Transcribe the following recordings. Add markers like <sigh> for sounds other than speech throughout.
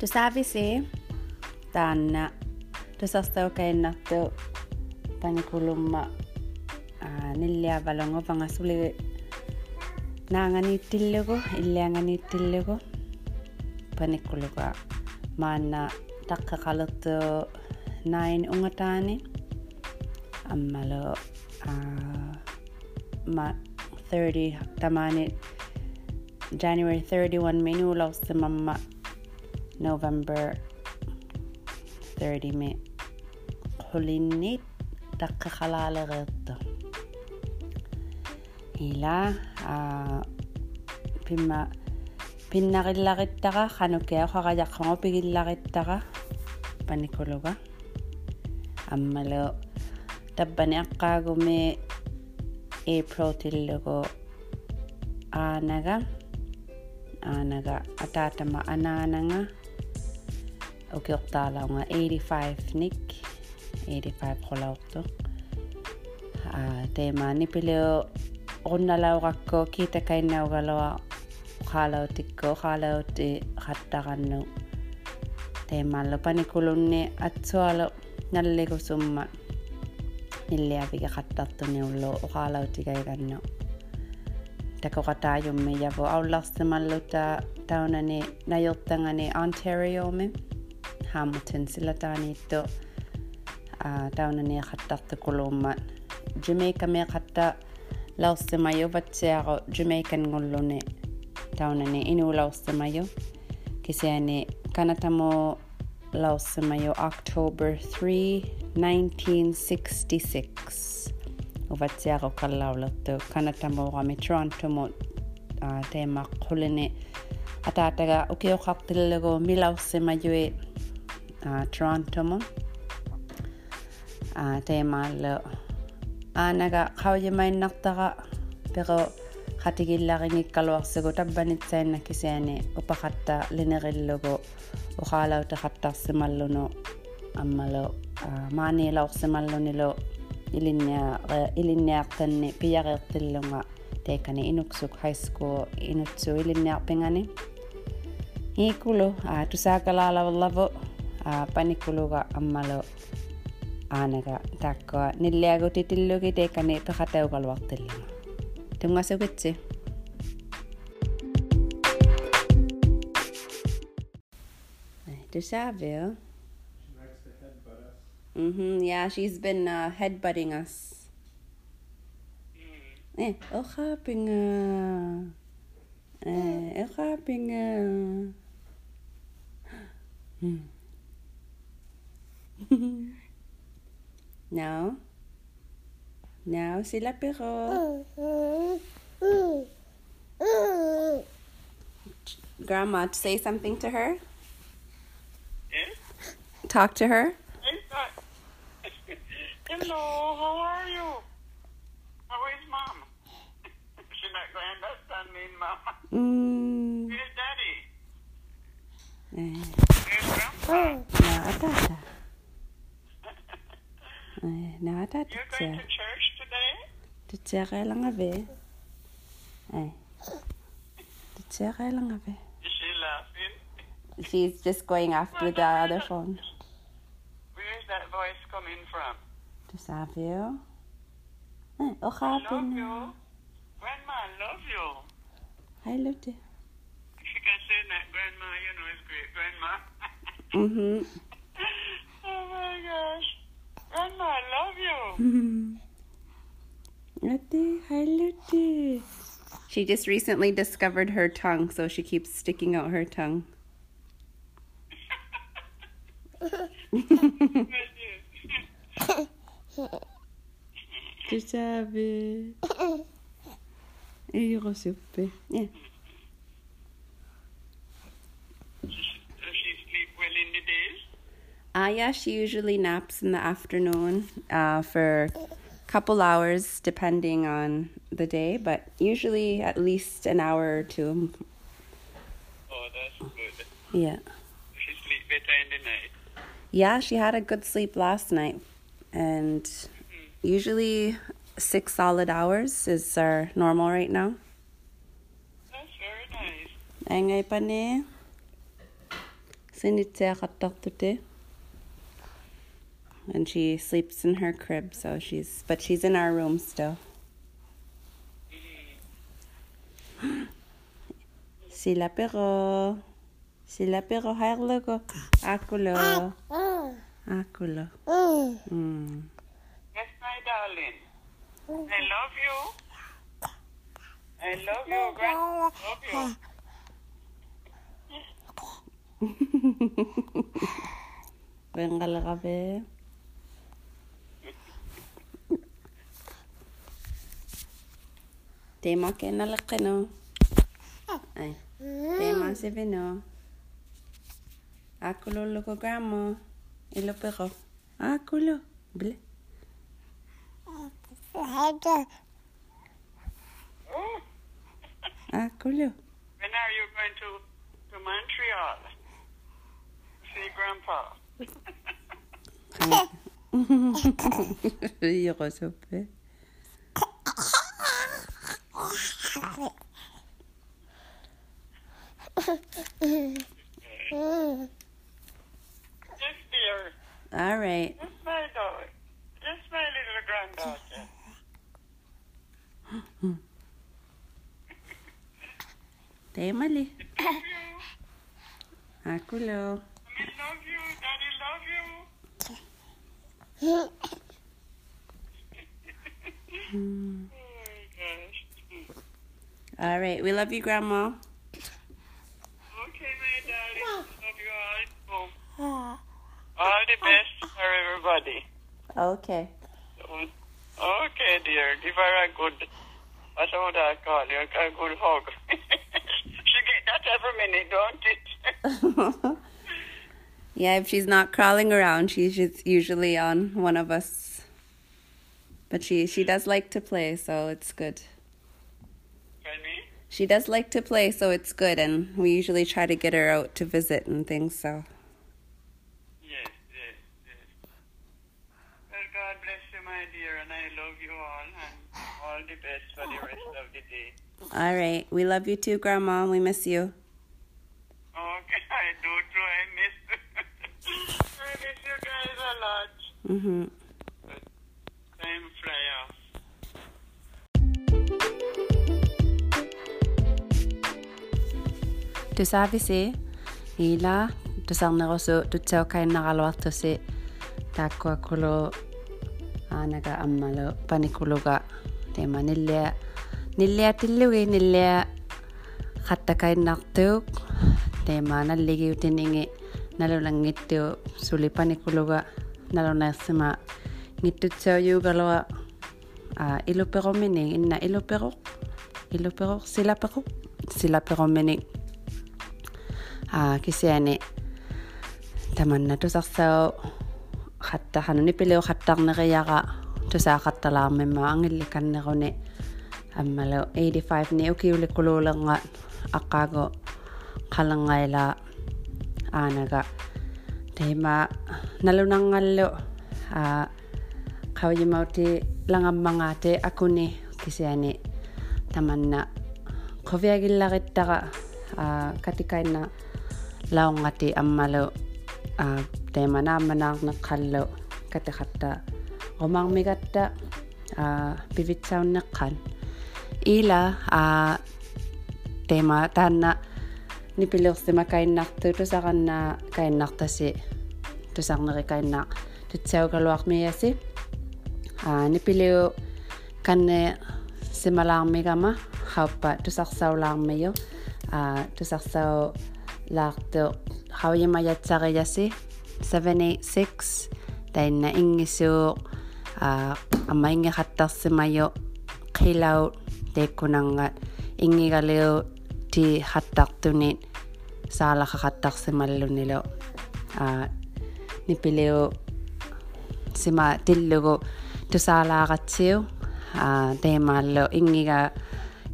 Tu savisi ¿eh? tämän, ah, tu sasta okennattu tämän kulumma ah, neljä valongo vangasuli naanganiittillugu illianganiittillugu panikkuluga ah, maanna taqqaqalertu nain ungataani ammalo ma 30 tamani January 31 minu lausimamma November 30 Hulinit dakkakalalagattu. Ila pimma pinnarillagittaga hanukea qarajaqqugu pigillagittaga panikuluga ammalo tabbani aqqaagumi April tillugu aanaga anaga atatama anananga ukiortaalaunga 85 nik 85 qolaorto tema nipileo qunnalauqakko kiitakainnaugaloa qaalautikko qaalauti qattaqannu teemallo panikulunni atsualo nallikusumma. Illiapiga qattartuniullu uqaalautigaigannu takarataajumme ja vo aullastimalluta taunani najurtangani Ontarioomi haamutin sillä taaniittu taunani qattartukuluummat Jamaica me qatta laussimajuvatsiaru Jamaican ngulluni taunani jo, kisiani kanatamo laussimayu October 3 1966 uvatsiaqu kallaulertu kanatamuuqami Torontomu teema qulini ataataga ukioqartillugu milaussimayui Torontomu teemaallu aanaga qauyimainnertaqa pero qatigillariнгиккалуарсигу таббанитсаинна кисиани упақатта линериллугу уқаалаутеқаттарсималлуну аммалу маанилаорсималлунилу ilinneartanni piyareertillunga teekani inuksuk high school inutsu ilinneapingani iikulu uh, tusaakalaalavallavu uh, panikuluga ammalu aanaga taakko nilliagutitillugi teekani tukatauqaluartillunga tungasukitsi tusaavio Mm-hmm. Yeah, she's been uh, headbutting us. Eh, okhapinga. Eh, okhapinga. <gasps> now. Now, sila pero. Grandma, say something to her. Yes? Talk to her. Hello, how are you? How is mom? She's not going to understand me, mama. Mm. Where's daddy? Eh, Where's grandpa? na atata. <laughs> Eh, na atata You're going tse. to church today? Tse lang ave. Eh. Tse lang ave. Is she laughing? She's just going after the other phone. Where is that voice coming from? To Savio. Eh, I love you. Grandma, I love you. Hi, Luti. If you can say that, grandma, you know it's great, grandma. Mm-hmm. <laughs> oh my gosh. Grandma, I love <laughs> you. Luti, hi, Luti. She just recently discovered her tongue, so she keeps sticking out her tongue. <laughs> Tu savais. Il reçoit. Yeah. Does she sleep well in the days? Uh, yeah, she usually naps in the afternoon uh, for a couple hours, depending on the day, but usually at least an hour or two. Oh, that's good. Yeah. She sleep better in the night? Yeah, she had a good sleep last night. And usually six solid hours is our normal right now. That's very nice. Angay pa ni. Sinitseqattaqtute. And she sleeps in her crib, so she's but she's in our room still. Mm-hmm. Sila pero sila pero hairlugo. Akulo. Ah, Akulo. Mm. Yes, my darling. I love you. I love you, grand. Love you. Bengal kabe. Tema nalakino. Ay. Tema se vino. Akulo logo Et l'opéra. Ah, couleur. Bleu. Ah, couleur. When are you going to, to Montreal? See grandpa. <laughs> Ah. <laughs> Il. Tema li. Love you. Ah, Akulo. I love you. Daddy love you. Oh, my gosh. All right. We love you, grandma. Okay, my darling. Love you all. Oh. Ah. All the best for everybody. Okay. Okay, dear. Give her a good, what would I call you? A good hug. she get that every minute, don't it? <laughs> yeah, if she's not crawling around, she's just usually on one of us. But she she does like to play, so it's good. She does like to play, so it's good, and we usually try to get her out to visit and things. So Yes, yes, yes. Well, God bless you, my dear, and I love you all, all the best for the rest of the day. all right, we love you too, Grandma. We miss you. Okay, <laughs> I do too. I miss, <laughs> I miss you guys a lot. Mhm. Time fly off. Tusavisi ila tusarnerusu tutsaukainaqaluartusi taakkuakulu aanaga ammalu panikuluga tema тема нилле нилле атиллуги нилле хаттакайнартуу тема наллиги утининги налулангитту сулипаникулуга налунаассама ниттутсаажуугалоа а илуперомини инна илуперо илуперо силаперо силаперомини а кисяни таманнатусарсао хатта хануни пилео хаттарнериара qattarneriaqa tusaaqattalaarmimma angillikanneruni аммалу 85 ни укиуликкулууленга аққаагу қалангаила аанага тейма налунангаллу а қавимаути лангаммангаати акуни кисиани таманна қовиагиллариттара а катикаинна лаонгати аммалу а тейма наамманаарнеққаллу катеқатта qumaqmigatta aa pivitsaunneqqaan ila aa tema taanna nipilersima kainnaartuutu sarannaa kainnaartasi тусарнери каиннаа тутсаугалуармиаси аа нипилиу канне сималаармигама хауппа тусарсаулаармио аа тусарсау лаарто хавима ятсариаси 76 тайна ингисуу а амма ингехаттарсимаю қилау тееккунанга ингигалиу ти хаттартуни саалақақаттарсималлунилу а нипилиу сима тиллугу тусаалааратсиу а теемааллу ингига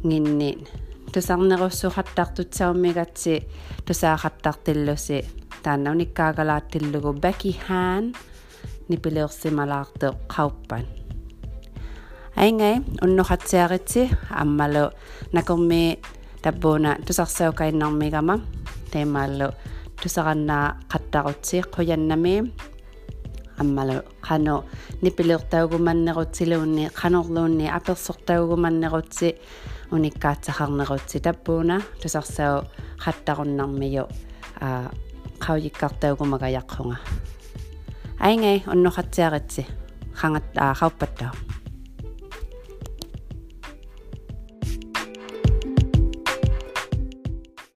ngинни тусарнеруссухаттартутсауммигатси тусаахаттартиллуси таанна униккаагалааттиллугу баки хаан нипилеерсималаарте qauppan Aingai unnuqatsiaqitsi ammalu nakormi tappuuna tusarsaukainnarmigama teemaallu tusaqannaa qattaqutsi quyannami аммалу қано нипилертаугуманнерутсилуунни қанерлуунни аперсортаугуманнерутси униккаатсахарнерутси таппууна тусарсау хаттаруннармию а қауйиккартаугумага aingei on nohat searetsi hangat hauppataa.